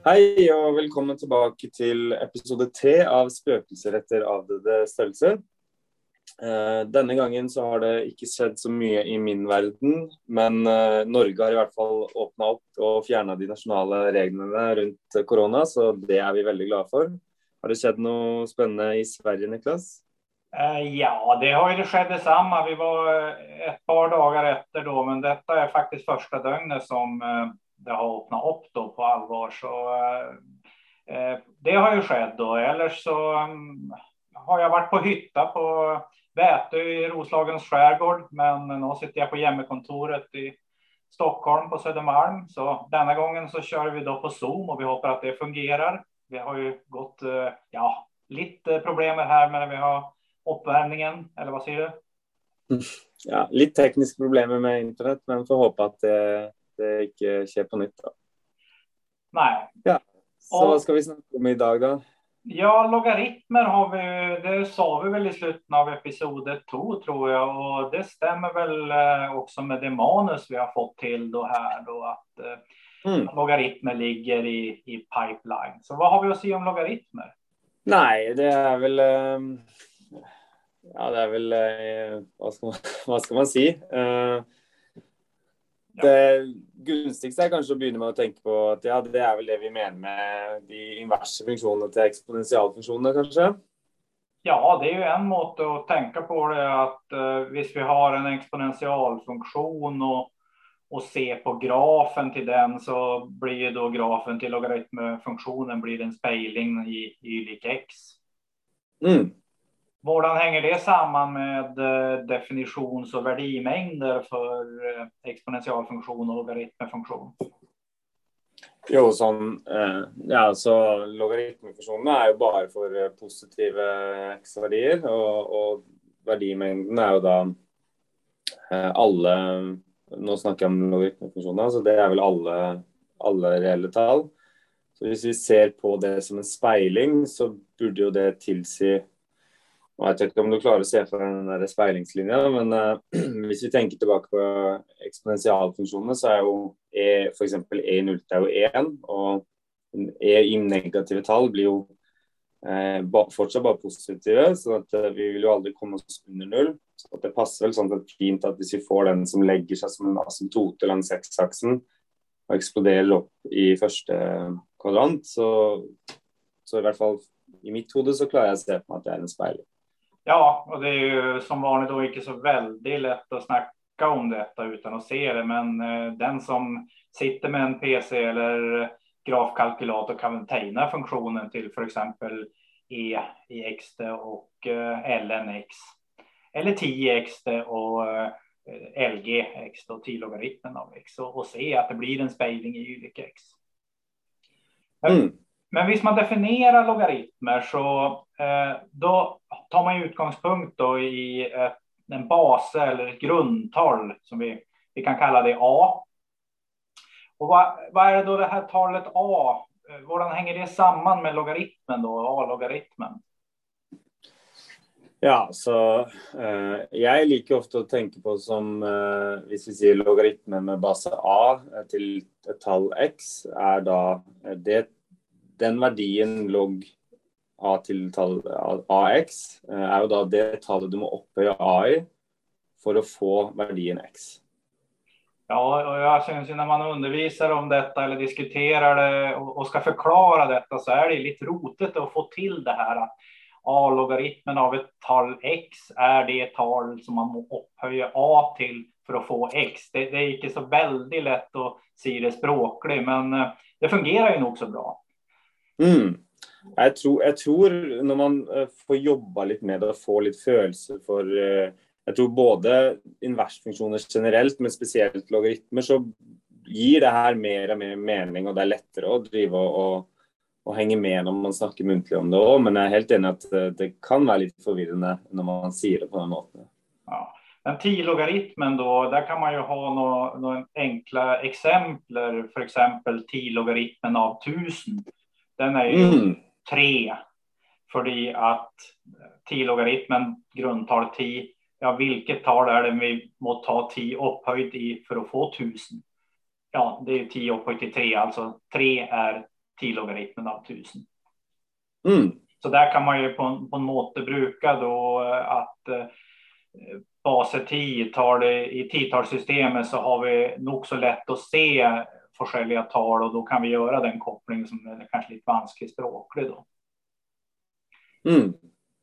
Hei og velkommen tilbake til episode tre av 'Spøkelser etter avdøde størrelse'. Eh, denne gangen så har det ikke skjedd så mye i min verden, men eh, Norge har i hvert fall åpna opp og fjerna de nasjonale reglene rundt korona, så det er vi veldig glade for. Har det skjedd noe spennende i Sverige, Niklas? Eh, ja, det har ju skett detsamma. Vi var ett par dagar efter då, men detta är faktiskt första dygnet som det har öppnat upp då på allvar. Så eh, eh det har ju skett då. Eller så um, har jag varit på hytta på Vätö i Roslagens skärgård, men nu sitter jag på hemmakontoret i Stockholm på Södermalm. Så denna gången så kör vi då på Zoom och vi hoppas att det fungerar. Vi har ju gått, eh, ja, lite problem här med vi har uppvärmningen, eller vad säger du? Ja, lite tekniska problem med internet, men får hoppas att det det ikke skjer på nytt. da. Nei. Ja. Så hva skal vi snakke om i dag, da? Ja, logaritmer har vi, det sa vi väl i slutet av episode två tror jag och det stämmer väl eh, också med det manus vi har fått till då här då att eh, mm. logaritmer ligger i, i pipeline. Så vad har vi att säga om logaritmer? Nej, det är väl ehm, Ja, det är väl eh, vad ska man, vad ska man säga? Det gunstigste er kanskje å begynne med å tenke på at ja, det er vel det vi mener med de inverse funksjonene til eksponentialfunksjonene, kanskje? Ja, det är ju en måte att tänka på det att eh, hvis vi har en exponentialfunktion och, och se på grafen till den så blir då grafen till logaritmfunktionen blir en spejling i y lik x. Mm. Hur hänger det samman med eh, definitions och värdemängder för exponentialfunktion eh, och logaritmfunktion? Jo, som eh, Ja, så logaritmfunksjonene är ju bara för positiva x-verdier. och, och värdimängden är ju då alla, nu snackar jag om logaritmfunktionen, så det är väl alla, alla reella tal. Så om vi ser på det som en spegling så borde ju det tillse tilsi jeg vet ikke om du klarer å se for deg den speilingslinja, men uh, hvis vi tenker tilbake på eksponentialfunksjonene, så er jo eh, e, f.eks. E i null er jo 1, og E i negative tall blir jo eh, fortsatt bare positive, så at, uh, eh, vi vil jo aldri komme oss under null. Så det passer vel sånn at fint at hvis vi får den som legger seg som en asymptote langs x-aksen og eksploderer opp i første kvadrant, så, så i hvert fall i mitt hode så klarer jeg å se på meg at det er en speiling. Ja, och det är ju som vanligt då inte så väldigt lätt att snacka om detta utan att se det. Men eh, den som sitter med en PC eller grafkalkylator kan väl maintaina funktionen till för exempel E i xt och lnx. Eller 10x och LG X och eh, 10-logaritmen eh, av x och, och se att det blir en spejling i y x. Mm. Men visst man definierar logaritmer så eh, då tar man utgångspunkt då i eh, en bas eller ett grundtal som vi, vi kan kalla det A. Och vad, vad är det då det här talet A? Eh, Hur hänger det samman med logaritmen då, A-logaritmen? Ja, så eh, jeg liker ofta att tänka på som eh, Hvis vi säger logaritmen med bas A till ett tal x, är då eh, det den verdien logg A til tall AX är eh, er jo da det tallet du må opphøye A i för att få värdien X. Ja, och jag syns ju när man undervisar om detta eller diskuterar det och ska förklara detta så är det lite rotigt att få till det här att A-logaritmen av ett tal X är det tal som man må upphöja A till för att få X. Det, det är inte så väldigt lätt att se det språkligt, men eh, det fungerar ju nog så bra. Mm. Jag tror, jag tror, när man eh, får jobba lite med det og får lite känsla för... Eh, jag tror både inversfunktioner generellt men speciellt logaritmer, så ger det här mer och mer mening, och det är lättare att driva och, och hänga med när man snackar muntligt om det också. Men jag är helt enig att eh, det kan vara lite förvirrande när man säger det på den måten. Ja. Den tio-logaritmen då, där kan man ju ha några, några enkla exempel, för exempel tio-logaritmen av tusen. Den är ju mm. tre. För att 10-logaritmen, grundtal 10, ja vilket tal är det vi måste ta 10 upphöjt i för att få 1000? Ja, det är 10 upphöjt till 3, alltså 3 är t-logaritmen av 1000. Mm. Så där kan man ju på, på en måte bruka då att eh, baser 10 tar det i tiotalssystemet så har vi nog så lätt att se forskjelliga tal och då kan vi göra den kopplingen som är kanske lite vansklig språklig då. Mm.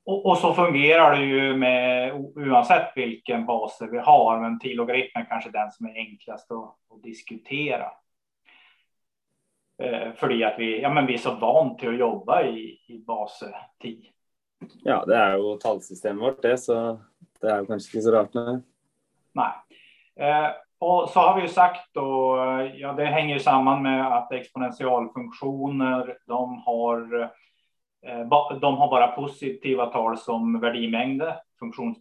Och, och, så fungerar det ju med oavsett vilken baser vi har, men T-logaritmen är kanske den som är enklast att, att diskutera. Eh, för att vi, ja, men vi är så vant till att jobba i, i baser 10. Ja, det är ju tallsystemet vårt det, så det är kanske inte så rart. Nej. nej. Eh, och så har vi ju sagt då, ja, det hänger samman med att exponentialfunktioner, de har, eh, de har bara positiva tal som värdimängder. Funktions,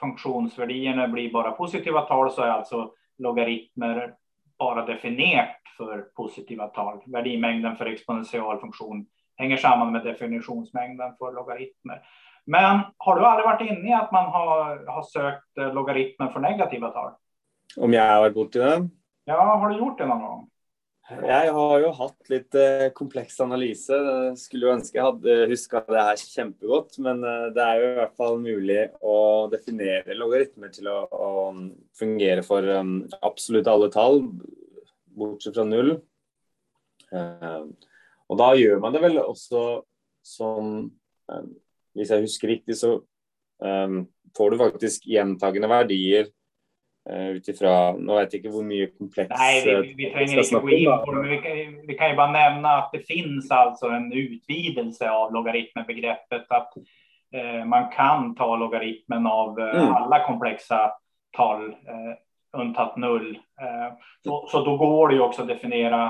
funktionsvärdierna blir bara positiva tal, så är alltså logaritmer bara definierat för positiva tal. Värdimängden för exponentialfunktion hänger samman med definitionsmängden för logaritmer. Men har du aldrig varit inne i att man har, har sökt eh, logaritmer för negativa tal? Om jag har varit borti det? Ja, har du gjort det någon gång? Jag har ju haft lite komplex analys. Skulle önska jag hade huskat det här jättegott, men eh, det är ju i alla fall möjligt att definiera logaritmer till att, att fungera för um, absolut alla tal, bortsett från noll. Uh, och då gör man det väl också som, om jag huskar riktigt, så får du faktiskt gentagande värdier utifrån, nu vet jag inte hur mycket komplex... Nej, vi, vi, tränger inte gå in på det, men vi kan, vi kan ju bara nämna att det finns alltså en utvidelse av logaritmenbegreppet, att eh, man kan ta logaritmen av eh, mm. alla komplexa tal, eh, undtaget null. Eh, så, så då går det ju också att definiera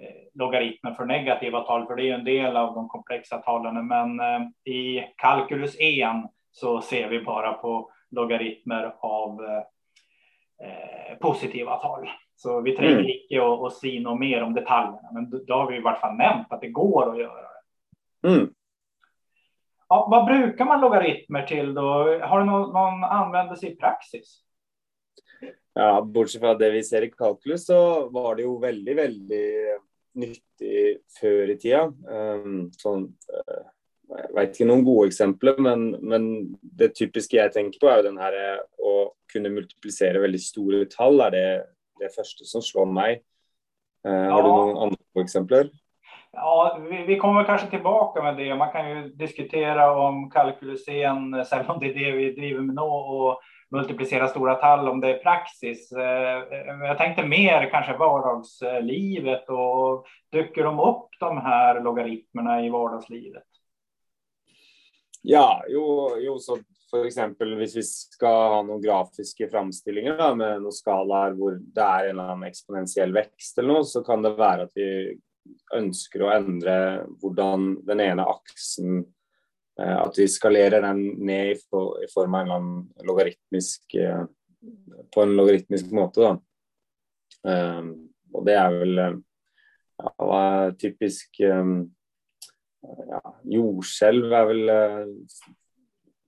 eh, logaritmen för negativa tal, för det är ju en del av de komplexa talen, men eh, i kalkylus 1 så ser vi bara på logaritmer av Eh, positiva tal. Så vi tränger mm. icke och, och si något mer om detaljerna, men då har vi i vart fall nämnt att det går att göra det. Mm. Ja, vad brukar man logaritmer till då? Har du någon, någon användelse i praxis? Ja, bortsett från det vi ser i kalkylus så var det ju väldigt, väldigt nyttigt förr i tiden. Um, sån, uh, jag vet inte några goda exempel, men, men det typiska jag tänker på är den här att kunna multiplicera väldigt stora tal. Är det det första som slår mig? Uh, ja. Har du några andra exempel? Ja, vi, vi, kommer kanske tillbaka med det. Man kan ju diskutera om kalkylusen, även om det är det vi driver med nu, och multiplicera stora tal, om det är praxis. Eh, jag tänkte mer kanske vardagslivet och dyker de upp de här logaritmerna i vardagslivet? Ja, jo, jo så for eksempel hvis vi skal ha noen grafiske framstillinger da, med noen skalaer hvor det er en eller annen eksponentiell vekst eller noe, så kan det være at vi ønsker å endre hvordan den ene aksen eh, At vi skalerer den ned i, for, i form av en eller annen logaritmisk eh, På en logaritmisk måte, da. Um, og det er vel eh, ja, typisk um, ja, jordskjelv er vel eh,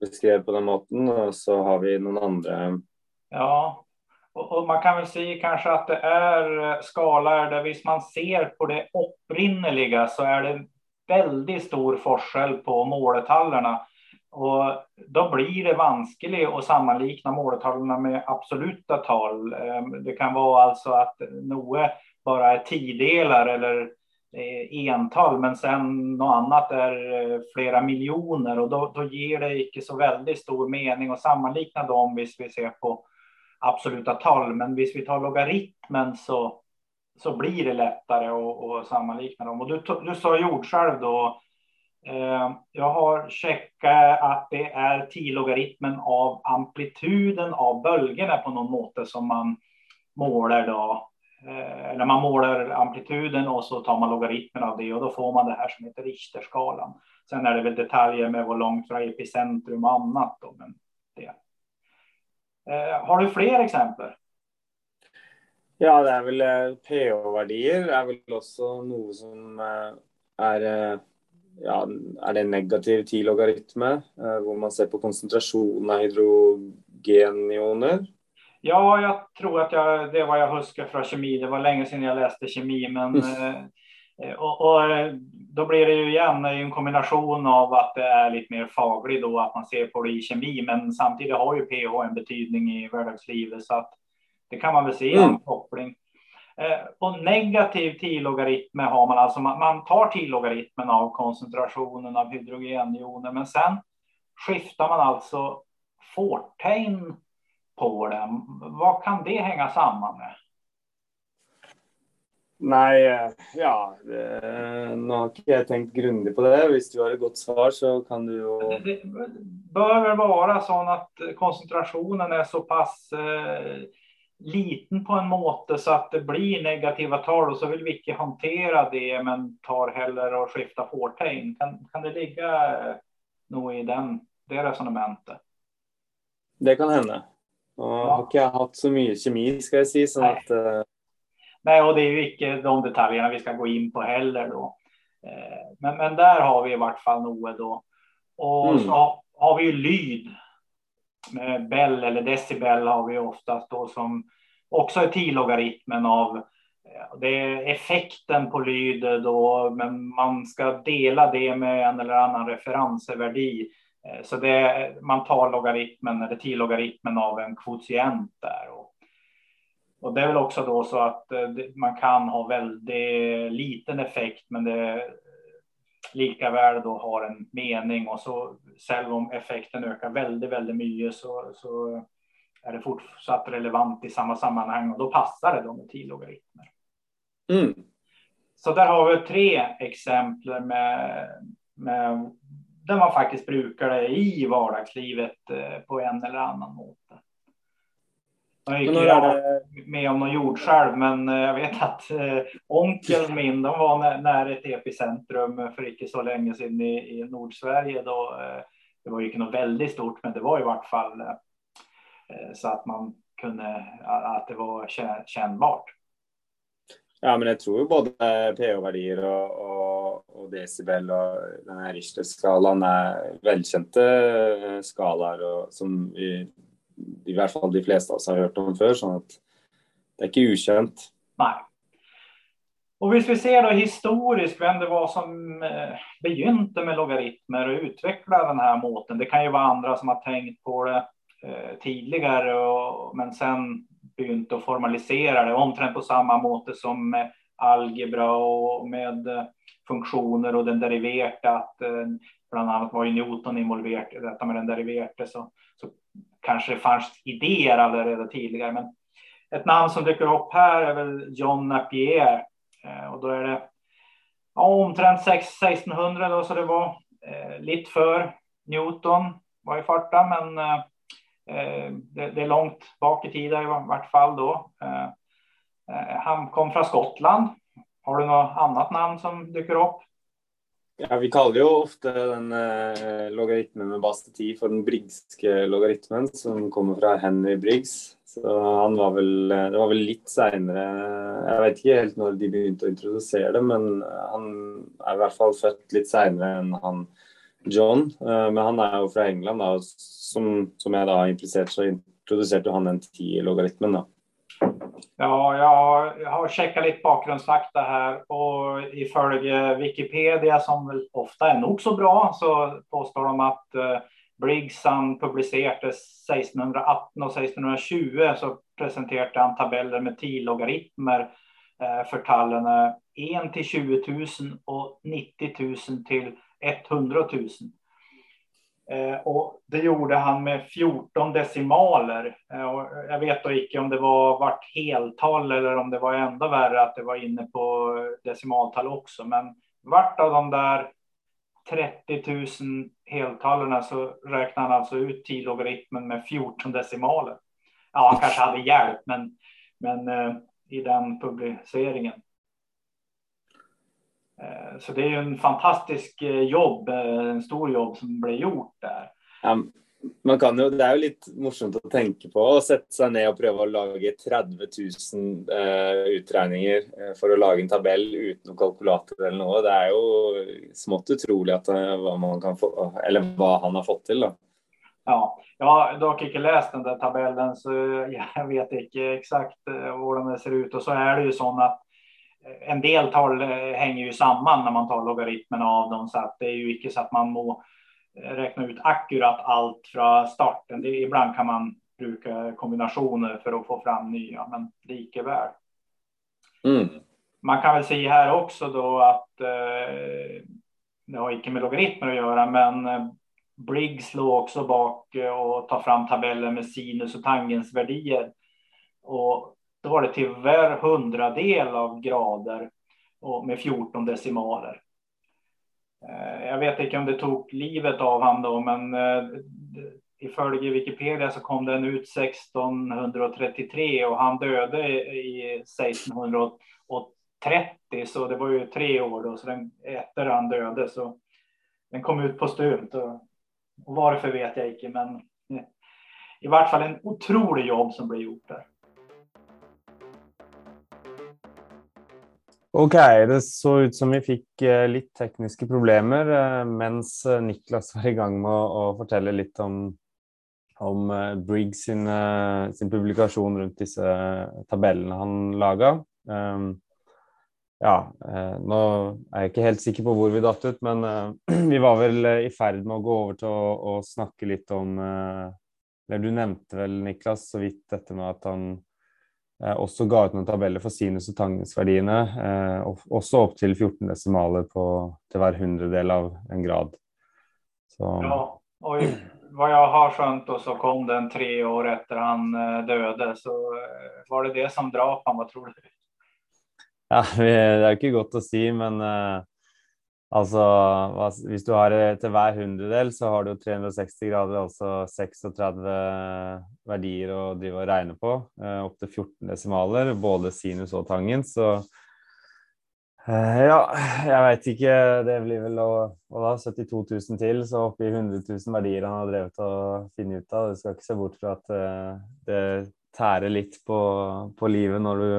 beskrevet på den måten och så har vi någon andra. Ja, och, och, man kan väl säga kanske att det är eh, skalor där visst man ser på det upprinnerliga så är det väldigt stor forskel på måletallerna och då blir det vanskligt att sammanlikna måletallarna med absoluta tal. Ehm, det kan vara alltså att Noe bara är tiodelar eller Eh, ental, men sen något annat är eh, flera miljoner och då, då ger det inte så väldigt stor mening att sammanlikna dem visst vi ser på absoluta tal. Men visst vi tar logaritmen så, så blir det lättare att, att sammanlikna dem. Och du, du sa jordskälv då. Eh, jag har checkat att det är 10-logaritmen av amplituden av bölgerna på något måte som man målar då Eh, eller man målar amplituden och så tar man logaritmen av det och då får man det här som heter Richterskalan. Sen är det väl detaljer med vad långt från epicentrum och annat. Då, men det. Eh, har du fler exempel? Ja, det är väl eh, PH-värdier är väl också något som eh, är ja, är det negativ till logaritme, där man ser på koncentration av hydrogenioner. Ja, jag tror att jag, det var jag huskar från kemi. Det var länge sedan jag läste kemi, men mm. Eh, och, och, då blir det ju igen en kombination av att det är lite mer fagligt då, att man ser på det i kemi, men samtidigt har ju pH en betydning i vardagslivet så att det kan man väl se en mm. koppling. Och negativ t-logaritmer har man alltså, man tar t-logaritmen av koncentrationen av hydrogenjoner, men sen skiftar man alltså fårtegn på den. Vad kan det hänga samman med? Nej, ja det, Nå har ikke jeg tenkt grundig på det. Om du har ett gott svar, så kan du ju... Det bör väl vara så att koncentrationen är så pass eh, liten på en måte så att det blir negativa tal och så vill vi inte hantera det men tar heller och skifta fårtegn. Kan, kan det ligga eh, nog i den, det resonementet? Det kan hända. Och ja. har inte haft så mycket kemi ska jag säga. Så Nej. Att, uh... Nej, och det är ju inte de detaljerna vi ska gå in på heller då. Uh, men, men där har vi i vart fall något då. Och mm. så har vi ju lyd. Med Bell eller decibel har vi oftast då som också är t-logaritmen av det är effekten på lyd då, men man ska dela det med en eller annan referensvärdi. Eh, så det, man tar logaritmen eller t-logaritmen av en kvotient där. Och, och det är väl också då så att eh, man kan ha väldigt liten effekt, men det lika väl då har en mening och så själv om effekten ökar väldigt, väldigt mycket så, så är det fortsatt relevant i samma sammanhang och då passar det då med t-logaritmer. Mm. Så där har vi tre exempel med, med där man faktiskt brukar det i vardagslivet eh, på en eller annan måte. Jag gick ju med om någon jordskälv, men eh, jag vet att eh, onkeln min, de var nära ett epicentrum för inte så länge sedan i, i Nordsverige. Då, det var ju inte något väldigt stort, men det var i vart fall så att man kunde, att det var kännbart. Ja, men jag tror både pH-värdier och, och, decibel och den här Richter-skalaen är välkända eh, skalaer skalor som vi, i hvert fall de flesta av oss har hört om förr, sånn at det är inte okänt. Nej. Och om vi ser då historiskt vem det var som eh, begynte med logaritmer och utvecklade den här måten. Det kan ju vara andra som har tänkt på det eh, tidigare, men sen begynte å formalisera det omtrent på samma måte som med algebra och med eh, funktioner och den deriverte. Att eh, bland annat var ju Newton involverad i detta med den deriverte så, så kanske det fanns idéer allerede tidigare. Men ett namn som dyker upp här är väl John Napier eh, och då är det ja, omtrent 1600 då, så det var eh, lite för Newton var i farta, men eh, eh det, det, är långt bak i tiden i vart fall då. Eh, han kom från Skottland. Har du något annat namn som dyker upp? Ja, vi kallar ju ofta den eh, logaritmen med bas 10 för den Briggske logaritmen som kommer från Henry Briggs. Så han var väl, eh, det var väl lite senare, jag vet inte helt när de började introducera det, men han är i alla fall född lite senare än han John. Eh, men han är ju från England då, som, som jag då har implicerat så introducerade han den 10 logaritmen då. Ja, jag har, checkat lite bakgrundsfakta här och ifölje Wikipedia som väl ofta är nog så bra så påstår de att eh, Briggs han publicerades 1618 och 1620 så presenterade han tabeller med 10 logaritmer eh, för tallen 1 till 20 000 och 90 000 till 100 000. Eh, och det gjorde han med 14 decimaler. Eh, och jag vet då icke om det var vart heltal eller om det var ända värre att det var inne på decimaltal också. Men vart av de där 30 000 heltalerna så räknade han alltså ut t-logaritmen med 14 decimaler. Ja, han kanske hade hjälp, men, men eh, i den publiceringen. Eh, så det är ju en fantastisk eh, jobb, eh, en stor jobb som blev gjort där. Ja, man kan ju, det är ju lite morsomt att tänka på att sätta sig ner och pröva att laga 30 000 eh, uträkningar för att laga en tabell utan kalkylator eller något. Det är ju smått otroligt att, vad man kan få, eller vad han har fått till. Då. Ja, jag har dock inte läst den där tabellen så jag vet inte exakt hur den ser ut och så är det ju så att en del tal hänger ju samman när man tar logaritmerna av dem så att det är ju inte så att man må räkna ut akkurat allt från starten. Det, ibland kan man bruka kombinationer för att få fram nya, men likeväl. Mm. Man kan väl säga här också då att eh, det har inte med logaritmer att göra, men eh, Briggs låg också bak eh, och tar fram tabeller med sinus och tangensvärdier. Och då var det tyvärr hundradel av grader och med 14 decimaler. Eh, jag vet inte om det tog livet av han då, men eh, i följe Wikipedia så kom den ut 1633 och han döde i 1630 så det var ju tre år då, så den efter han döde så den kom ut på stumt och, och varför vet jag inte, men eh, i vart fall en otrolig jobb som blev gjort där. Ok, det så ut som vi fikk eh, litt tekniske problemer eh, mens eh, Niklas var i gang med å, å fortelle litt om om uh, Briggs sin, uh, sin, publikasjon rundt disse tabellene han laga. Um, ehm, ja, uh, nå er jeg ikke helt sikker på hvor vi datt ut, men vi var vel i ferd med å gå over til å, å snakke litt om Eller du nevnte vel, Niklas, så vidt dette med at han også ga ut noen tabeller for sinus- og tangensverdiene, også opp til 14 desimaler på, til hver hundredel av en grad. Så. Ja, og vad jag har skönt och så kom den tre år efter han eh, döde. Så eh, var det det som drap han? Vad tror du? Ja, det är inte gott att säga, men Altså, alltså, om du har eh, till hver hundredel så har du 360 grader, alltså 36 verdier att drive og räkna på, eh, Opptil upp till 14 decimaler, både sinus och tangens. Så eh, ja, jeg veit ikke. Det blir vel å, da, 72 000 til, så oppi 100 000 verdier han har drevet og funnet ut av. Du skal ikke se bort fra at det tærer litt på, på, livet når du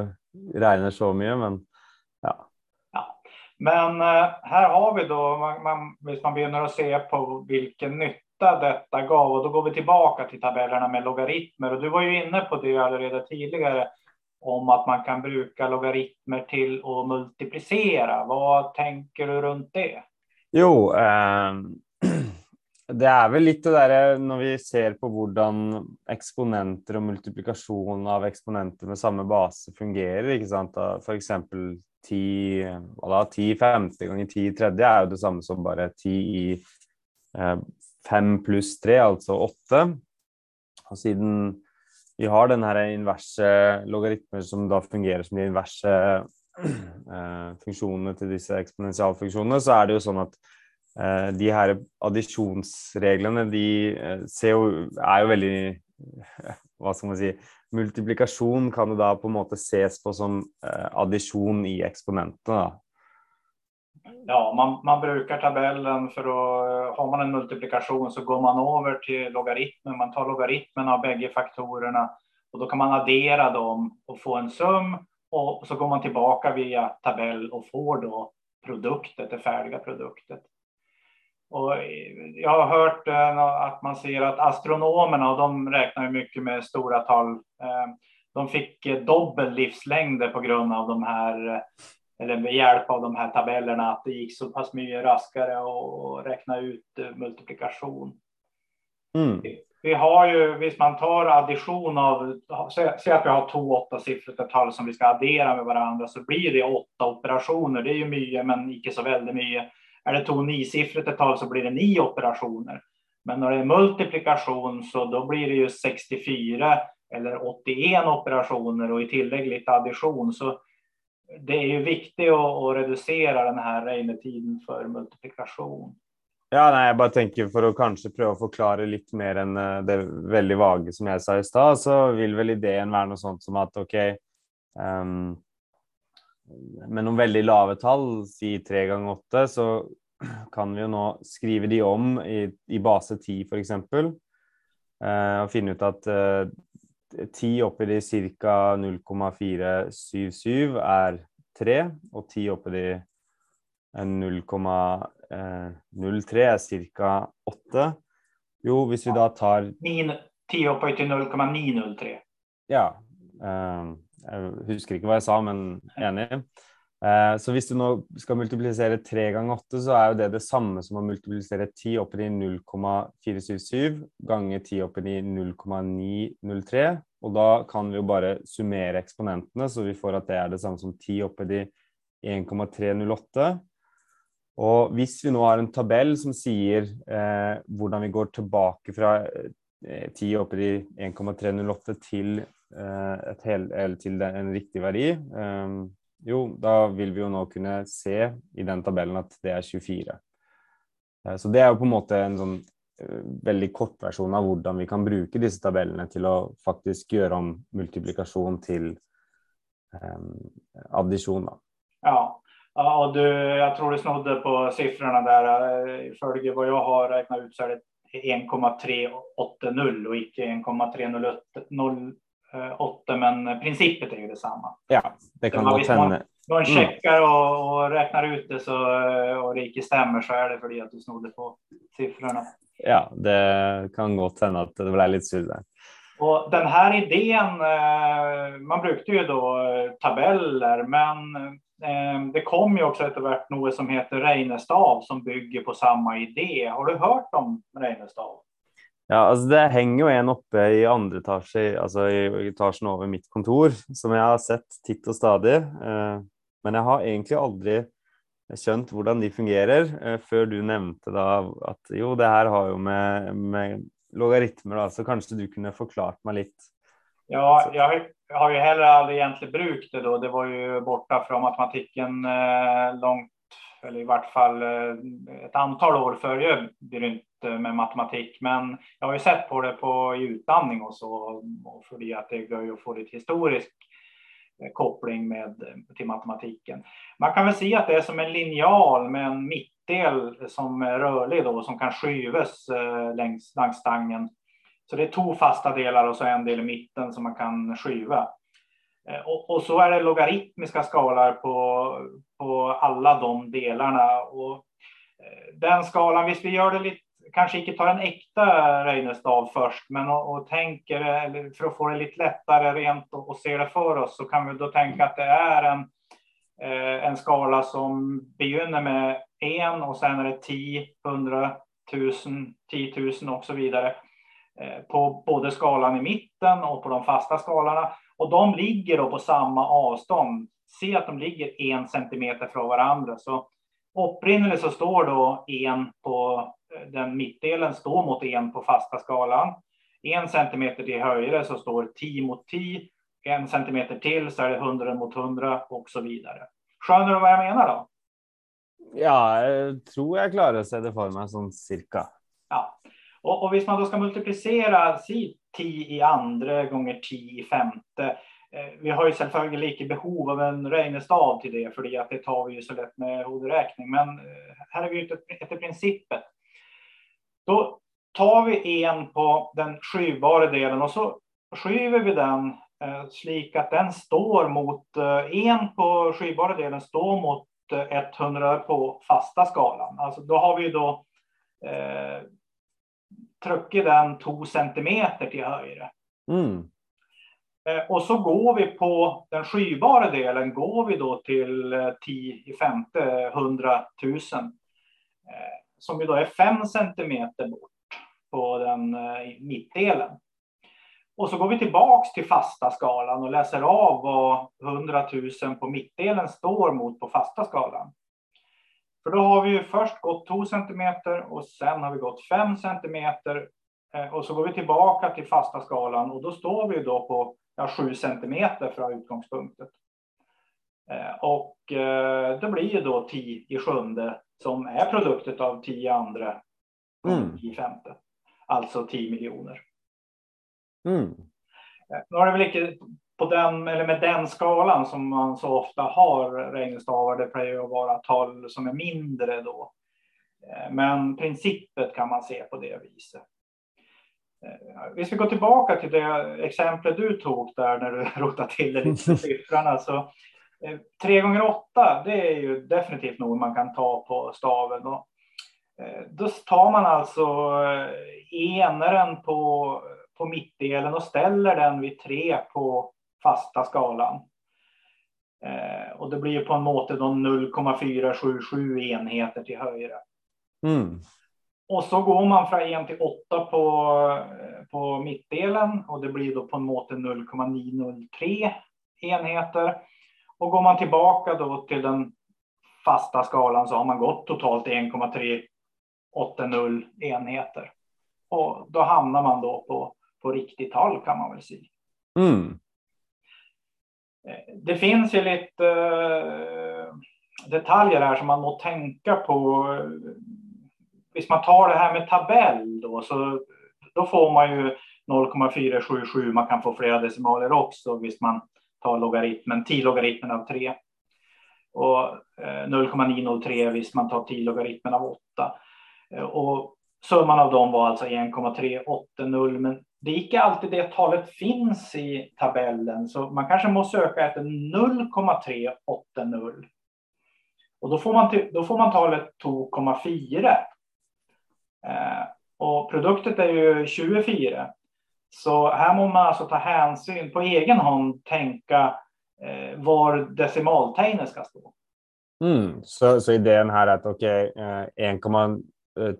regner så mye, men men eh, här har vi då, man, man, visst man begynner att se på vilken nytta detta gav, och då går vi tillbaka till tabellerna med logaritmer. Och du var ju inne på det redan tidigare om att man kan bruka logaritmer till att multiplicera. Vad tänker du runt det? Jo, eh, det är väl lite där eh, när vi ser på hur exponenter och multiplikation av exponenter med samma bas fungerar. för exempel ti, exempel 10, 10 50 gånger 10 tredje är det detsamma som bare 10 i eh, 5 plus 3, alltså 8. Och sedan vi har den här inverse logaritmer som da fungerar som de inverse eh, funktionerna till disse eksponentialfunksjonene, så är det ju så att eh, de här additionsreglerna de eh, ser jo, är ju väldigt, vad ska man säga, multiplikation kan jo då på en måte ses på som eh, addition i exponenterna. Ja, man, man brukar tabellen för att eh, har man en multiplikation så går man över till logaritmen. Man tar logaritmen av bägge faktorerna och då kan man addera dem och få en sum och så går man tillbaka via tabell och får då produktet, det färdiga produktet. Och jag har hört eh, att man ser att astronomerna, och de räknar mycket med stora tal, eh, de fick dubbel livslängder på grund av de här eller med hjälp av de här tabellerna att det gick så pass mycket raskare att räkna ut eh, multiplikation. Mm. Vi har ju, hvis man tar addition av, säg att vi har två åttasiffriga tal som vi ska addera med varandra så blir det åtta operationer. Det är ju mycket, men inte så väldigt mycket. Är det två ett tal så blir det nio operationer. Men när det är multiplikation så då blir det ju 64 eller 81 operationer och i tillägg lite addition. Så det är ju viktigt att, att reducera den här regnetiden för multiplikation. Ja, nej, jag bara tänker för att kanske pröva förklara lite mer än eh, det väldigt vaga som jag sa i stad så vill väl idén vara något sånt som att okej, okay, um, med någon väldigt låga tal, si 3 gånger 8 så kan vi ju nu skriva de om i, i base 10 för exempel uh, och finna ut att uh, 10 uppe i cirka 0,477 är 3 och 10 uppe i 0,03 är cirka 8. Jo, hvis vi då tar 10 upphöjt till 0,903. Ja. Uh, jag husker inte vad jag sa, men enig. Eh, så hvis du nå skal multiplisere 3 ganger 8, så er jo det det samme som å multiplisere 10 opp i 0,477 ganger 10 opp i 0,903. Og da kan vi jo bare summere eksponentene, så vi får at det er det samme som 10 opp i 1,308. Og hvis vi nå har en tabell som sier eh, hvordan vi går tilbake fra eh, 10 opp i 1,308 til, Eh, et hel, til en riktig verdi ehm, jo, da vil vi jo nå kunne se i den tabellen at det er 24. Eh, så det er jo på en måte en sånn eh, veldig kort versjon av hvordan vi kan bruke disse tabellene til å faktisk gjøre om multiplikasjon til ehm, um, addisjon. Da. Ja, och du, jag tror du snodde på siffrorna där. Ifølge vad jag har räknat ut så är det 1,380 och inte 1,308 8, men principet är ju detsamma. Ja, det kan gott hända. Någon checkar mm. och, och, räknar ut det så, och det inte stämmer så är det för att du snodde på siffrorna. Ja, det kan gott hända att det blev lite sur där. Och den här idén, eh, man brukade ju då eh, tabeller, men eh, det kom ju också ett något som heter Reinestav som bygger på samma idé. Har du hört om Reinestav? Ja, altså Det henger jo en oppe i andre etasje, altså i etasjen over mitt kontor, som jeg har sett titt og stadig. Eh, men jeg har egentlig aldri skjønt hvordan de fungerer, eh, før du nevnte da at jo, det her har jo med, med logaritmer, da, så kanskje du kunne forklart meg litt? Ja, jag har ju heller aldrig egentligen brukt det då. Det var ju borta från matematiken eh, långt, eller i vart fall eh, ett antal år före Brynt med matematik, men jag har ju sett på det på utandning och så, och för att det går ju att få lite historisk eh, koppling med, eh, till matematiken. Man kan väl se att det är som en linjal med en mittdel som är rörlig då, som kan skyvas längs, längs stangen. Så det är två fasta delar och så en del i mitten som man kan skyva. Eh, och, och, så är det logaritmiska skalor på, på alla de delarna. Och eh, den skalan, visst vi gör det lite kanske inte tar en äkta Reinestav först, men och, och tänker eller för att få det lite lättare rent och, och se det för oss så kan vi då tänka att det är en, eh, en skala som begynner med en och sen är det 10, 100, 1000, 10 000 och så vidare på både skalan i mitten och på de fasta skalarna. Och de ligger då på samma avstånd. Se att de ligger en centimeter från varandra. Så upprinnelse så står då en på den mittdelen står mot en på fasta skalan. En centimeter till höjre så står 10 mot 10. En centimeter till så är det 100 mot 100 och så vidare. Skönjer du vad jag menar då? Ja, jag tror jag klarar se det för mig som cirka. Ja, och, och hvis man då ska multiplicera si 10 i andra gånger 10 i femte. Eh, vi har ju självklart lika behov av en regnestav till det, för det tar vi ju så lätt med huvudräkning. Men eh, här är vi ute efter principen. Då tar vi en på den skyvbara delen och så skyver vi den eh, slik att den står mot en på skyvbara delen står mot 100 på fasta skalan. Alltså då har vi då eh, tryckt den 2 centimeter till höger. Mm. Eh, och så går vi på den skybara delen går vi då till 10 i femte 100 000 som ju då är 5 centimeter bort på den eh, mittdelen. Och så går vi tillbaks till fasta skalan och läser av vad 100 000 på mittdelen står mot på fasta skalan. För då har vi ju först gått 2 centimeter och sen har vi gått 5 centimeter eh, och så går vi tillbaka till fasta skalan och då står vi då på ja, 7 centimeter från utgångspunkten. Eh, och det blir ju då 10 i sjunde som är produktet av tio andra mm. i femte. Alltså 10 miljoner. Mm. Eh, nu har det väl inte på den, eller med den skalan som man så ofta har räknestavar, det plöjer att vara tal som är mindre då. Eh, men principet kan man se på det viset. Eh, vi ska gå tillbaka till det exemplet du tog där när du rotade till det lite siffrorna. Så eh, 3 gånger 8 det är ju definitivt något man kan ta på staven. Då, då tar man alltså enaren på, på mittdelen och ställer den vid 3 på fasta skalan. och det blir på en måte 0,477 enheter till höjre. Mm. Och så går man från 1 till 8 på, på mittdelen och det blir då på en måte 0,903 enheter. Och går man tillbaka då till den fasta skalan så har man gått totalt 1,380 enheter. Och då hamnar man då på, på riktigt tal kan man väl säga. Mm. Det finns ju lite eh, detaljer här som man må tänka på. Visst, man tar det här med tabell då, så då får man ju 0,477. Man kan få flera decimaler också. Visst man tar logaritmen, 10 logaritmen av 3. Och eh, 0,903 visst man tar 10 logaritmen av 8. Eh, och summan av dem var alltså 1,380. Men det är inte alltid det talet finns i tabellen, så man kanske måste söka efter 0,380. Och då får man, då får man talet 2,4. Eh, och produktet är ju 24. Så här måste man alltså ta hänsyn på egen hand, tänka eh, var decimaltegnet ska stå. Mm, så, så idén här är att okej, okay, eh,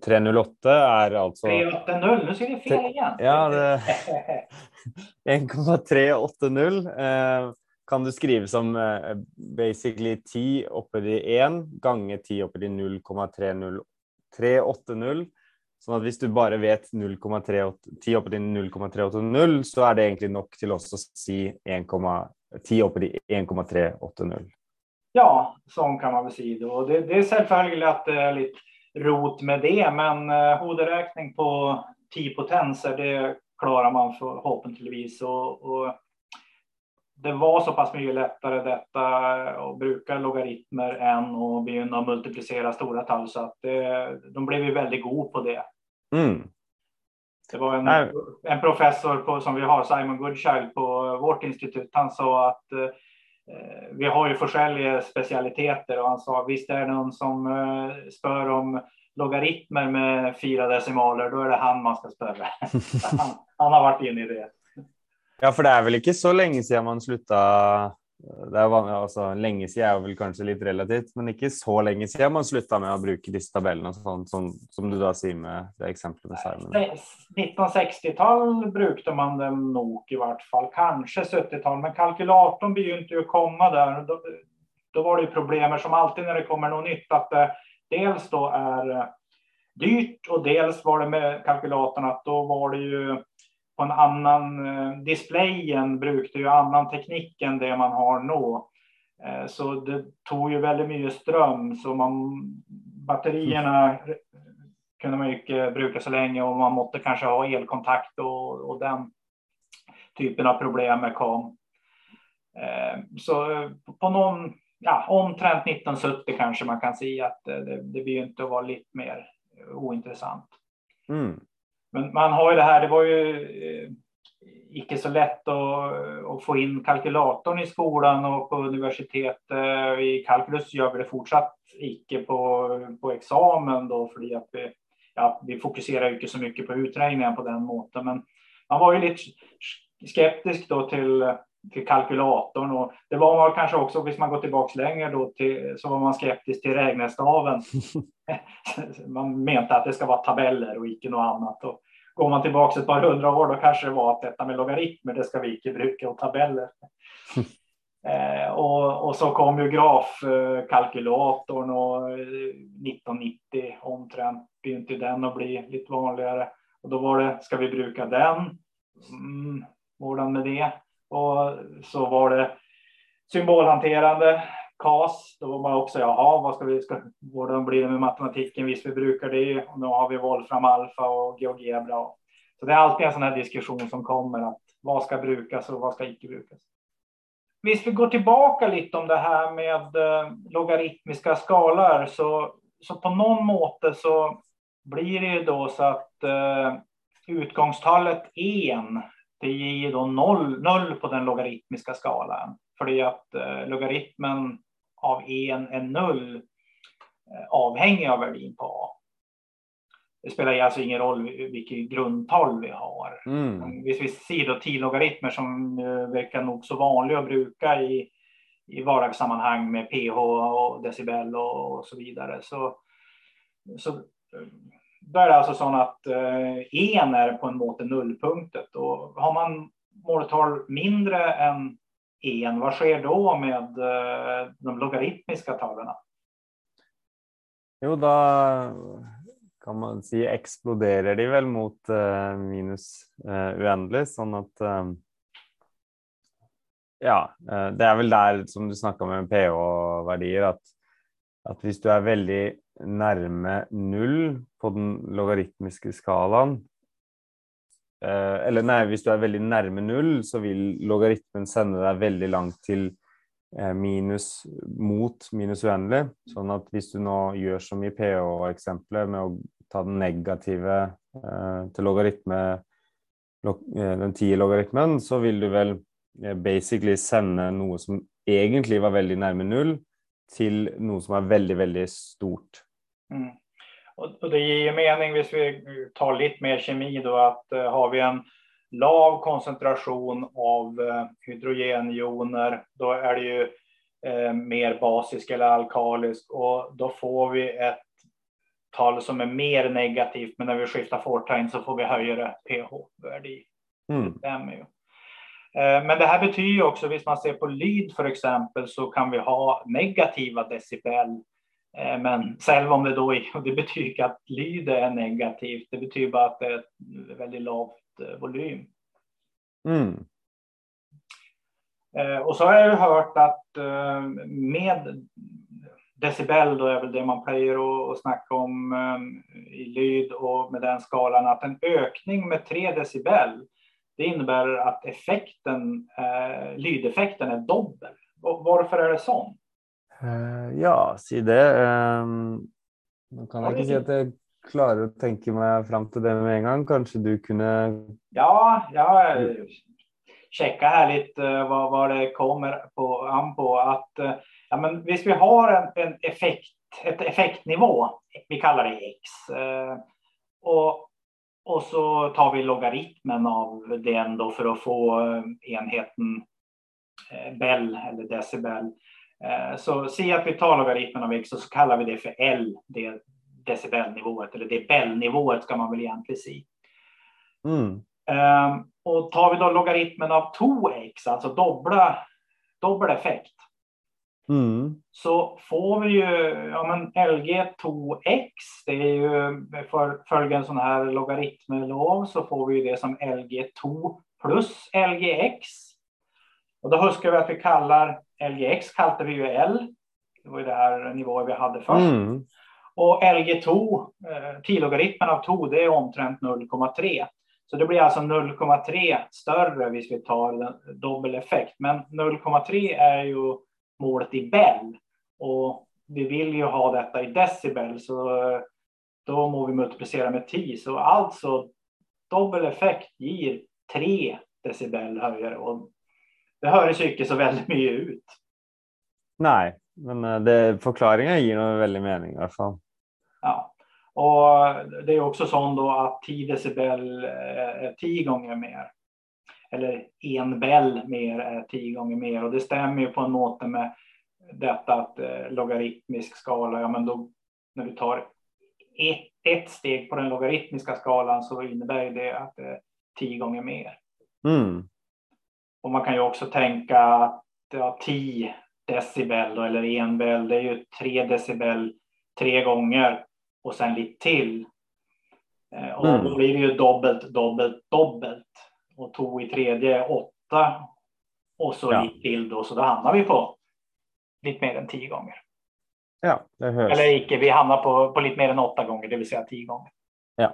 308 är alltså... 380, nu ser det fel igen. Ja, det... 1,380 eh, kan du skriva som eh, basically 10 upphöjt i 1 gånger 10 upphöjt i 0,380. Så att om du bara vet 10 upphöjt i 0,380 så är det egentligen nog till oss att säga 10 upphöjt i 1,380. Ja, så kan man väl säga. Det, det är självklart att det är lite rot med det, men eh, hoderäkning på 10 potenser, det klarar man förhoppningsvis. Och, och det var så pass mycket lättare detta att bruka logaritmer än att begynna multiplicera stora tal så att det, de blev ju väldigt god på det. Mm. Det var en, en professor på, som vi har, Simon Goodchild på vårt institut. Han sa att eh, Eh, vi har ju olika specialiteter och han sa visst är det någon som eh, spör om logaritmer med fyra decimaler, då är det han man ska spöra. han, han, har varit inne i det. Ja, för det är väl inte så länge sedan man slutade det er vanlig, altså, Lenge siden er vel kanskje litt relativt, men ikke så lenge siden man slutta med å bruke disse tabellene, sånn, sånn, som du da sier med det eksempelet med Simon. 1960-tall brukte man dem nog i vart fall, kanske 70-tal, men kalkylatorn begynte ju komma där. Da, då var det ju problemer som alltid när det kommer något nytt, att det eh, dels då är eh, dyrt och dels var det med kalkylatorn att då var det ju på en annan eh, displayen brukade ju annan teknik än det man har nu. Eh, så det tog ju väldigt mycket ström så man batterierna kunde man ju inte bruka så länge och man måste kanske ha elkontakt och, och den typen av problem kom. Eh, så eh, på någon, ja, omtrent 1970 kanske man kan säga att eh, det, det blir inte att vara lite mer ointressant. Mm. Men man har ju det här, det var ju eh, icke så lätt att, att, få in kalkylatorn i skolan och på universitet. I kalkylus gör vi det fortsatt icke på, på examen då, för att vi, ja, vi fokuserar inte så mycket på uträkningar på den måten. Men man var ju lite skeptisk då till kalkylatorn och det var man kanske också, om man går tillbaks längre då, till, så var man skeptisk till räknestaven. man menade att det ska vara tabeller och icke något annat. Och går man tillbaka ett par hundra år, då kanske det var att detta med logaritmer, det ska vi icke bruka och tabeller. eh, och, och, så kom ju grafkalkylatorn och 1990 eh, begynte den att bli lite vanligare. Och då var det, ska vi bruka den? Mm, Hvordan med det? Och så var det symbolhanterande KAS, då var man också, jaha, vad ska vi, ska, hur blir det med matematiken? Visst, vi brukar det och nu har vi Wolfram Alpha och GeoGebra. Så det är alltid en sån här diskussion som kommer att vad ska brukas och vad ska icke brukas. Visst, vi går tillbaka lite om det här med eh, logaritmiska skalor så, så på någon måte så blir det ju då så att eh, utgångstalet en, det ger då noll, noll på den logaritmiska skalan. För att eh, logaritmen av en är null eh, avhängig av värdin på A. Det spelar alltså ingen roll vilket grundtal vi har. Mm. Hvis vi ser då 10 logaritmer som eh, verkar nog så vanliga att bruka i, i vardagssammanhang med pH och decibel och, och så vidare. Så, så då är det alltså så att eh, en är på en måte nullpunktet och har man måltal mindre än en, vad sker då med eh, de logaritmiska talen? Jo, då kan man säga exploderar de väl mot eh, minus eh, oändligt. uendelig, att. Eh, ja, det är väl där som du snackar med pH-värdier, att, att om du är väldigt närme null på den skalan eh, Eller nej, hvis du är väldigt nära null, så vill logaritmen sända dig väldigt långt till eh, minus mot minus uendelig. Sånn at hvis du nå gjør som i PH-eksempelet med å ta den negative eh, til logaritme, eh, den tio-logaritmen, så vil du vel basically sende noe som egentlig var veldig nærme null, till något som är väldigt, väldigt stort. Mm. Och, det ger ju mening, om vi tar lite mer kemi då, att uh, har vi en lav koncentration av uh, hydrogenjoner, då är det ju uh, mer basisk eller alkalisk och då får vi ett tal som är mer negativt, men när vi skiftar forttegn så får vi högre pH-värde i. Mm. Eh, men det här betyder ju också, hvis man ser på lyd för exempel, så kan vi ha negativa decibel. Eh, men själv om det då och det betyder att lyd är negativt, det betyder bara att det är ett väldigt lågt eh, volym. Mm. Och så har jag ju hört att med decibel då är väl det man plejer att snacka om um, i lyd och med den skalan att en ökning med 3 decibel det innebär att effekten, lydeffekten är dobbel. Och varför är det så? Uh, ja, si det. Um, man kan inte säga att jag klarar att tänka mig fram till det med en gång. Kanske du kunde? Ja, ja checka här lite uh, vad, vad det kommer på, an på. Att Ja, men visst, vi har en, en effekt, ett effektnivå, vi kallar det X. Eh, och, och så tar vi logaritmen av den då för att få eh, enheten eh, Bell eller decibel. Eh, så se att vi tar logaritmen av X och så kallar vi det för L, det decibelnivået, eller det Bell-nivået ska man väl egentligen säga. Mm. Eh, och tar vi då logaritmen av 2x, alltså dubbla, dubbel effekt, Mm. Så får vi ju ja, men LG2X, det är ju för en sån här logaritmlov så får vi ju det som LG2 plus LGX. Och då huskar vi att vi kallar LGX kallade vi ju L. Det var ju det här nivån vi hade först. Mm. Och LG2, eh, T-logaritmen av 2, det är omtrent 0,3. Så det blir alltså 0,3 större om vi tar dubbel effekt. Men 0,3 är ju målet i Bell. Och vi vill ju ha detta i decibel, så då må vi multiplicera med 10. Så alltså dubbel effekt ger 3 decibel högre och det ju inte så väldigt mycket ut. Nej, men eh, förklaringen ger nog väldigt mening i alla fall. Ja, och det är också så då att 10 decibel är 10 gånger mer eller en bell mer är tio gånger mer och det stämmer ju på en måte med detta att eh, logaritmisk skala, ja men då när du tar ett, ett steg på den logaritmiska skalan så innebär det att det är tio gånger mer. Mm. Och man kan ju också tänka att ja, 10 decibel då, eller en bell, det är ju tre decibel tre gånger och sen lite till. Eh, och mm. då blir det ju dubbelt, dubbelt, dubbelt och tog i tredje åtta och så ja. gick till då, så då hamnar vi på lite mer än tio gånger. Ja, det hörs. Eller icke, vi hamnar på, på lite mer än åtta gånger, det vill säga tio gånger. Ja.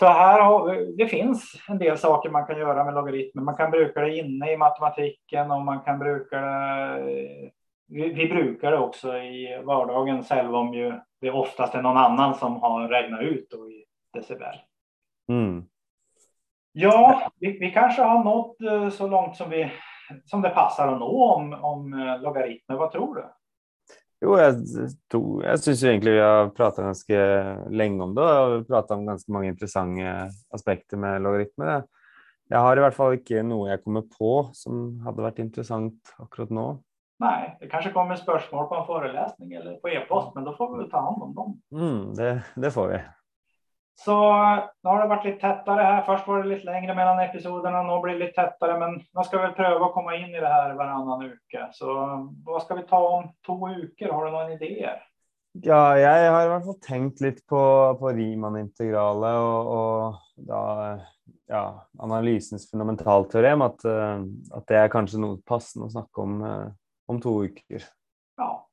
Så här har, det finns en del saker man kan göra med logaritmer. Man kan bruka det inne i matematiken och man kan bruka det. Vi, vi brukar det också i vardagen, även om ju det oftast är någon annan som har räknat ut då i decibel. Mm. Ja, vi, vi, kanske har nått eh, så långt som, vi, som det passar att nå om, om eh, logaritmer. Vad tror du? Jo, jag, tog, jag syns egentligen vi har pratat ganska länge om det och pratat om ganska många intressanta aspekter med logaritmer. Jag har i alla fall inte något jag kommer på som hade varit intressant akkurat nu. Nej, det kanske kommer spörsmål på en föreläsning eller på e-post, men då får vi ta hand om dem. Mm, det, det får vi. Så nu har det varit lite tättare här. Först var det lite längre mellan episoderna. Nu blir det lite tättare, men man ska väl pröva att komma in i det här varannan uke. Så vad ska vi ta om två veckor? Har du några idéer? Ja, jeg har i hvert fall tenkt litt på, på Riemann-integralet og, og da ja, analysens fundamentalteorem. At, eh, at, det er kanskje noe passende å snakke om eh, om to uker. Ja,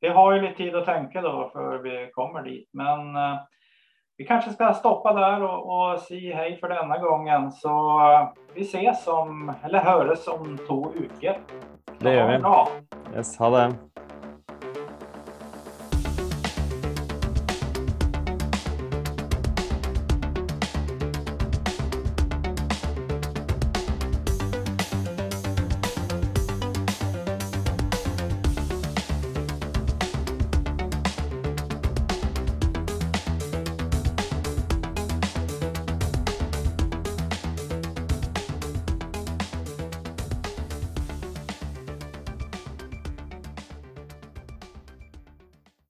vi har ju lite tid att tänka då för vi kommer dit, men uh, vi kanske ska stoppa där och, och säga hej för denna gången. Så uh, vi ses om, eller hörs om två veckor. Det gör vi. Bra. Yes, ha det.